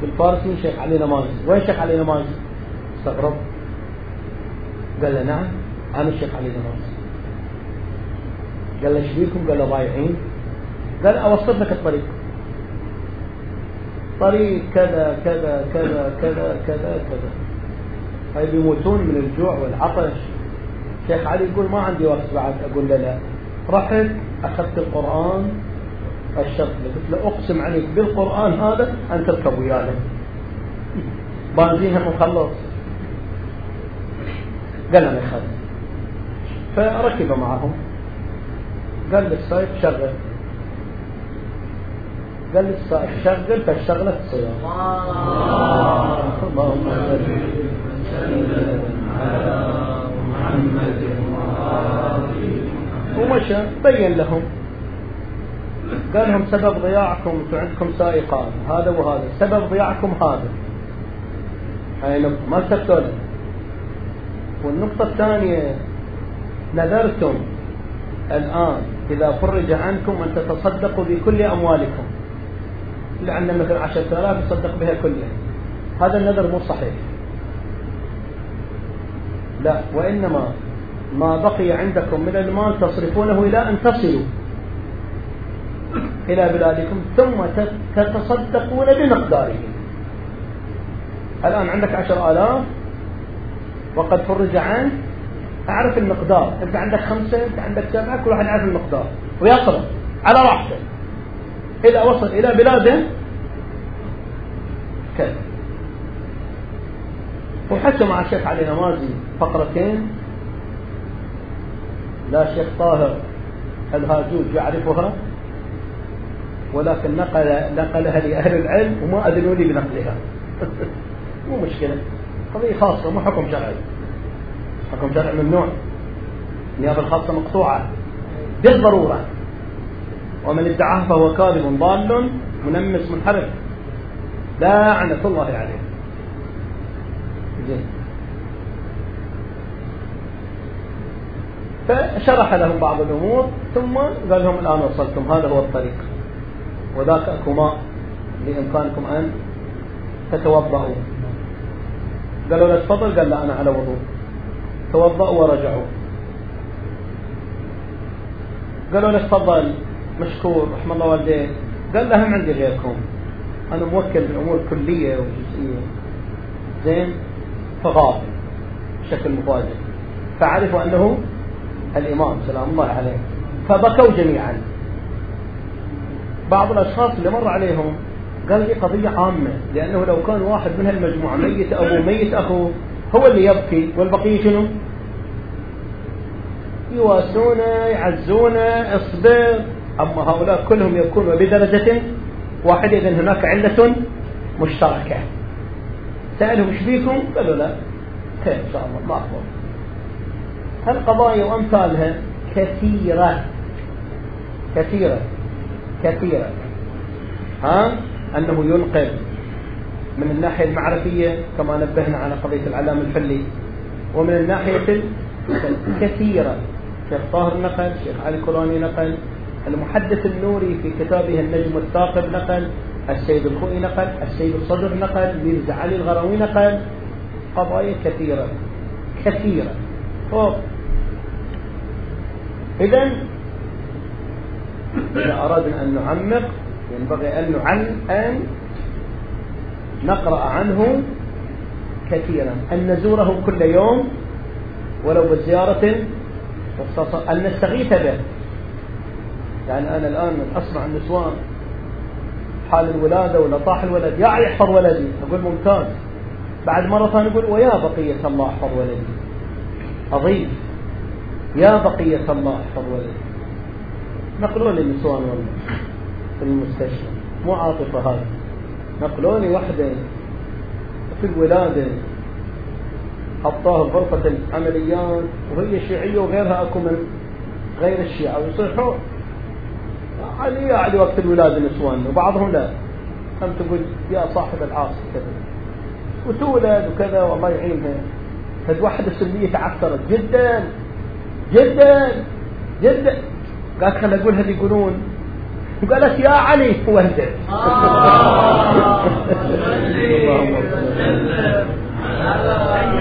بالفارسي شيخ علي نمازي وين الشيخ علي نمازي استغرب. قال له نعم أنا الشيخ علي نمازي قال له إيش؟ قال له ضايعين. قال اوصف لك الطريق طريق كذا كذا كذا كذا كذا كذا. هاي بيموتون من الجوع والعطش. شيخ علي يقول ما عندي وقت بعد. أقول له لا. رحت أخذت القرآن الشرط. قلت له اقسم عليك بالقرآن هذا أن تركب ويانا بنزينها مخلص. قال أنا خذ فركب معهم. قال للسايق شغل. قال لي شغل فاشتغلت تصير اللهم صل على محمد. ومشى بين لهم. قال لهم سبب ضياعكم أنتم عندكم سائقان هذا وهذا. سبب ضياعكم هذا. هاي نقطة. ما التفتوا والنقطة الثانية نذرتم الآن إذا فرج عنكم أن تتصدقوا بكل أموالكم عنده مثل عشرة آلاف يصدق بها كلها. هذا النذر مو صحيح. لا وإنما ما بقي عندكم من المال تصرفونه إلى أن تصلوا. إلى بلادكم ثم تتصدقون بمقداره الآن عندك عشر آلاف وقد فرج عنك. أعرف المقدار. أنت عندك خمسة أنت عندك سبعة كل واحد يعرف المقدار. ويصرف على راحته. إذا وصل إلى بلاده كذا. وحتى مع الشيخ علي نمازي فقرتين لا شيخ طاهر الهاجوج يعرفها. ولكن نقل نقلها لأهل العلم وما أذنوا لي بنقلها. مو مشكلة. قضية خاصة مو حكم شرعي. حكم شرعي ممنوع النيابة الخاصة مقطوعة. بالضرورة ومن ادعاه فهو كاذب ضال منمس منحرف. لعنة الله عليه. زين. فشرح لهم بعض الأمور ثم قال لهم الآن وصلتم. هذا هو الطريق. وذاك ماء بإمكانكم أن تتوضأوا. قالوا له تفضل قال لا أنا على وضوء. توضأوا ورجعوا. قالوا له تفضل مشكور رحم الله والديك قال له هم عندي غيركم. أنا موكل بأمور كلية وجزئية زين؟ فغاب بشكل مفاجئ. فعرفوا أنه الإمام سلام الله عليه. فبكوا جميعا. بعض الأشخاص اللي مر عليهم قال لي قضية عامة لأنه لو كان واحد من هالمجموعة ميت أبوه ميت أخوه هو اللي يبكي والبقية شنو؟ يواسونه يعزونه اصبر. أما هؤلاء كلهم يكونوا بدرجة واحدة إذن هناك علة مشتركة. سألهم إيش بيكم؟ قالوا لا. خير إن شاء الله ما أخبر. هالقضايا وأمثالها كثيرة كثيرة. كثيرة. ها؟ أنه ينقل من الناحية المعرفية كما نبهنا على قضية العلام الحلي ومن الناحية كثيرة شيخ طاهر نقل شيخ علي كولاني نقل المحدث النوري في كتابه النجم الثاقب نقل السيد الخوئي نقل السيد الصدر نقل ميرزا علي الغروي نقل. قضايا كثيرة كثيرة. فوق إذا إذا أردنا أن نعمق ينبغي أن نعلم أن نقرأ عنه كثيرا. أن نزوره كل يوم ولو بزيارة أن نستغيث به. يعني أنا الآن أسمع النسوان حال الولادة ولا طاح الولد يا يحفظ ولدي. أقول ممتاز. بعد مرة ثانية أقول ويا بقية الله أحفظ ولدي. أضيف يا بقية الله أحفظ ولدي. نقلوا لي النسوان والله في المستشفى. مو عاطفة هذه نقلوا لي وحدة في الولادة. حطوها غرفة العمليات وهي شيعية وغيرها أكو من غير الشيعة. ويصيحوا علي علي وقت الولادة نسوان وبعضهم لا. هم تقول يا صاحب العاصي كذا. وتولد وكذا والله يعينها. هذ واحدة تعثرت جدا جدا جدا. قالت خليني أقول هذه يقولون. قالت يا علي وهدت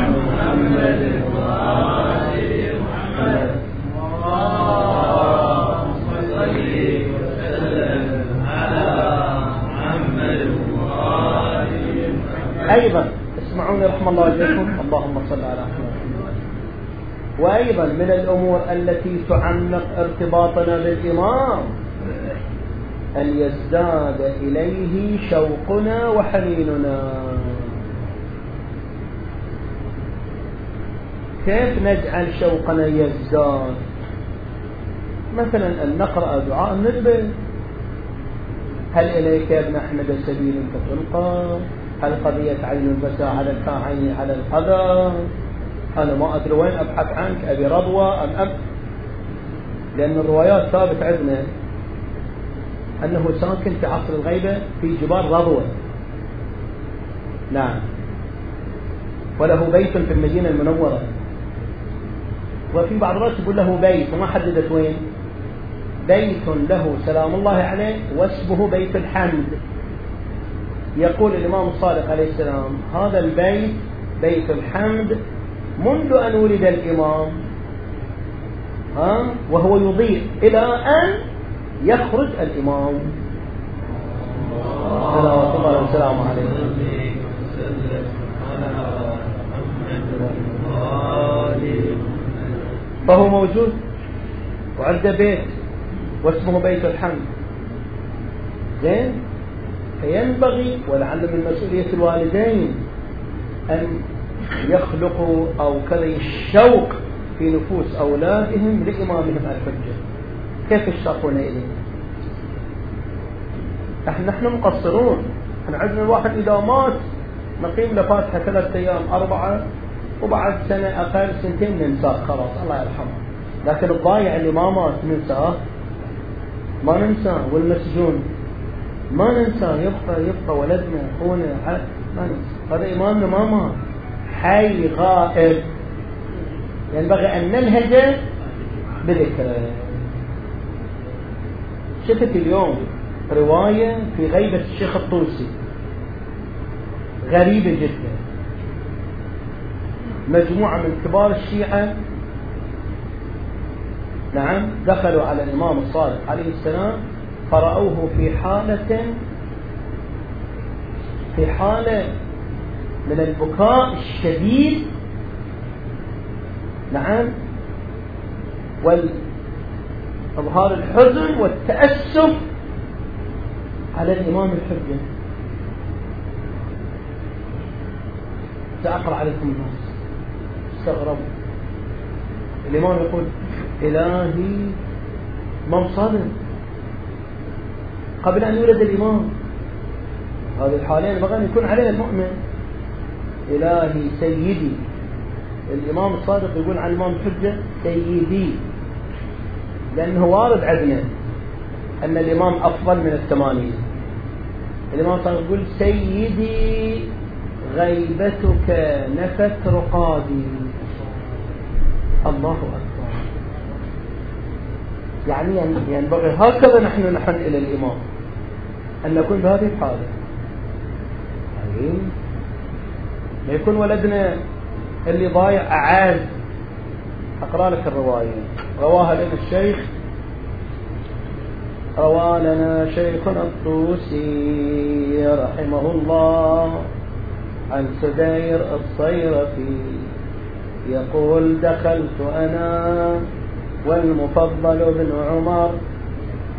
محمد أيضا اسمعوني رحم الله عليكم. اللهم صل على محمد. وأيضا من الأمور التي تعمق ارتباطنا بالإمام أن يزداد إليه شوقنا وحنيننا. كيف نجعل شوقنا يزداد؟ مثلا أن نقرأ دعاء الندبة. هل إليك يا ابن أحمد سبيل فتلقى؟ هل قضية عين البساء على الكاعين على القدر أنا ما أدري وين أبحث عنك أبي رضوة أم أم. لأن الروايات ثابت عندنا أنه ساكن في عصر الغيبة في جبال رضوة نعم. وله بيت في المدينة المنورة. وفي بعض الناس يقول له بيت وما حددت وين. بيت له سلام الله عليه واسمه بيت الحمد. يقول الإمام الصادق عليه السلام هذا البيت بيت الحمد منذ أن ولد الإمام ها؟ وهو يضيء إلى أن يخرج الإمام. صلوات الله وسلامه عليه. فهو موجود. وعنده بيت واسمه بيت الحمد. زين؟ فينبغي ولعل من مسؤولية الوالدين أن يخلقوا أو كذا الشوق في نفوس أولادهم لإمامهم الحجة. كيف يشتاقون إليه؟ نحن نحن مقصرون. إحنا عندنا الواحد إذا مات نقيم له فاتحة ثلاثة أيام أربعة وبعد سنة أقل سنتين ننساه خلاص الله يرحمه. لكن الضايع اللي ما مات ننساه ما ننساه. والمسجون ما ننساه. يبقى يبقى ولدنا أخونا ما ننسى هذا امامنا ما مات. حي غائب ينبغي أن ننهج بذكره شفت اليوم رواية في غيبة الشيخ الطوسي. غريبة جدا. مجموعة من كبار الشيعة نعم دخلوا على الإمام الصادق عليه السلام فرأوه في حالة في حالة من البكاء الشديد. نعم. والإظهار الحزن والتأسف على الإمام الحجة. سأقرأ عليكم الناس. استغربوا. الإمام يقول إلهي صدر قبل أن يولد الإمام. هذه الحالين ينبغي أن يكون علينا المؤمن. إلهي سيدي. الإمام الصادق يقول عن الإمام الحجة سيدي. لأنه وارد عندنا أن الإمام أفضل من الثمانين. الإمام الصادق يقول سيدي غيبتك نفت رقادي. الله أكبر. يعني ينبغي هكذا نحن نحن إلى الإمام. أن نكون بهذه الحالة. ما يكون ولدنا اللي ضايع أعاد أقرأ لك الرواية. رواها لنا الشيخ. روى لنا شيخنا الطوسي رحمه الله عن سدير الصيرفي. يقول دخلت أنا والمفضل بن عمر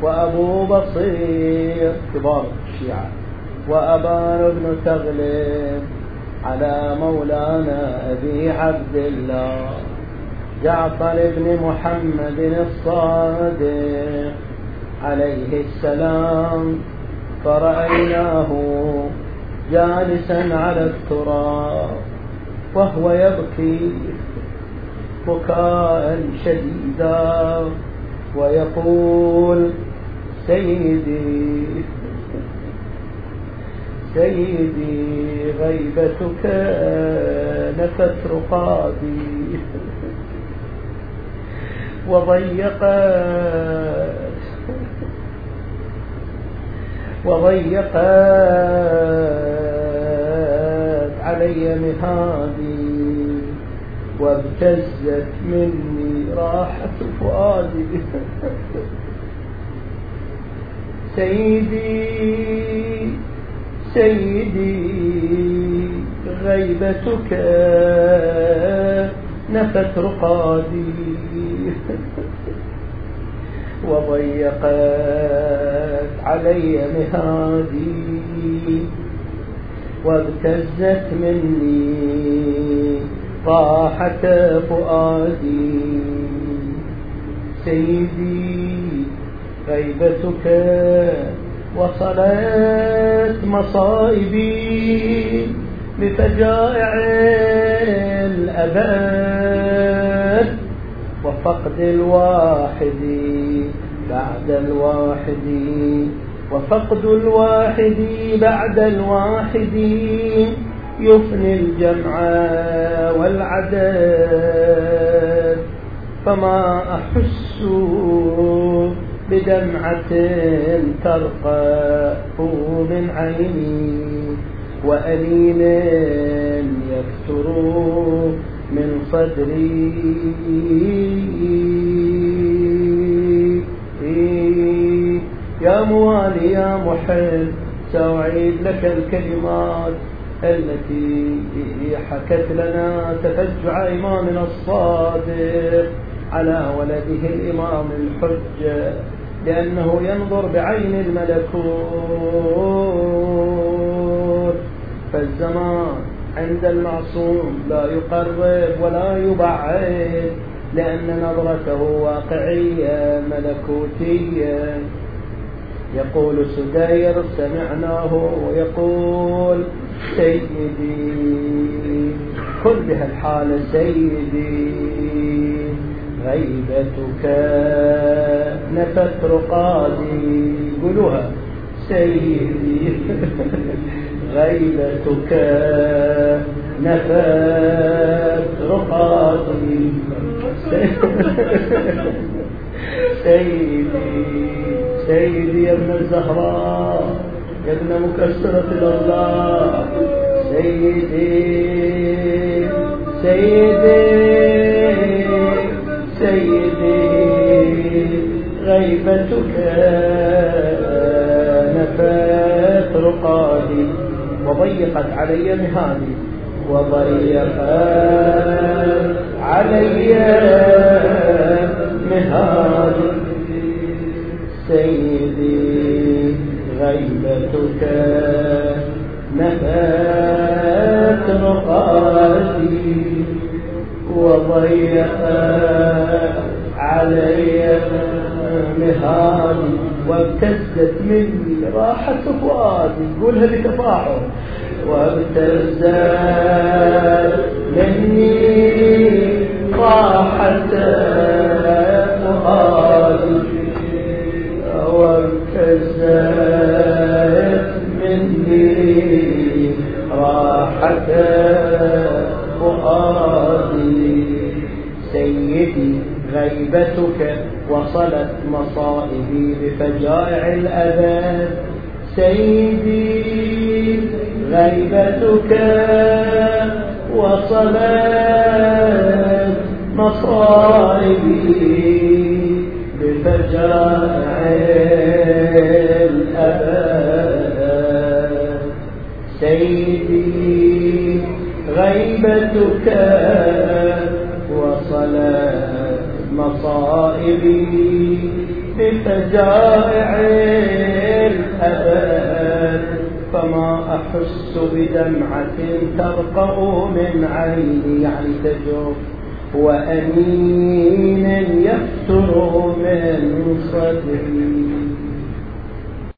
وأبو بصير كبار الشيعة وأبان بن تغلب على مولانا أبي عبد الله. جعفر بن محمد الصادق عليه السلام. فرأيناه جالسا على التراب وهو يبكي بكاء شديدا ويقول سيدي سيدي غيبتك نفت رقابي. وضيقت وضيقت علي مهادي وابتزت مني راحة فؤادي. سيدي سيدي غيبتك نفت رقادي. وضيقت علي مهادي وابتزت مني راحة فؤادي. سيدي غيبتك وصلت مصائبي بفجائع الأبد. وفقد الواحد بعد الواحد وفقد الواحد بعد الواحد. يفني الجمع والعدد فما أحس بدمعة ترقى من عيني وأليم يكثر من صدري. يا موالي يا محب سأعيد لك الكلمات التي حكت لنا تفجع إمامنا الصادق. على ولده الإمام الحجة لأنه ينظر بعين الملكوت. فالزمان عند المعصوم لا يقرب ولا يبعد لأن نظرته واقعية ملكوتية. يقول سدير سمعناه ويقول سيدي كن بها الحالة سيدي. غيبتك نفت رقادي. قولوها. سيدي. غيبتك نفت رقادي. سيدي. سيدي يا ابن الزهراء. يا ابن مكسرة الأرضاء سيدي. سيدي. سيدي غيبتك نفت رقادي وضيقت علي مهادي وضيقت علي مهادي سيدي غيبتك نفت رقادي وضيقت علي مهادي وابتزت مني راحة فؤادي. قولها بتفاعل. وابتزت مني راحة فؤادي. وابتزت مني راحة غيبتك وصلت مصائبي بفجائع الأبد سيدي غيبتك وصلت مصائبي بفجائع الأبد سيدي غيبتك بفجائع الأبد فما أحس بدمعة ترقأ من عيني يعني تجف وأنين يفتر من صدري.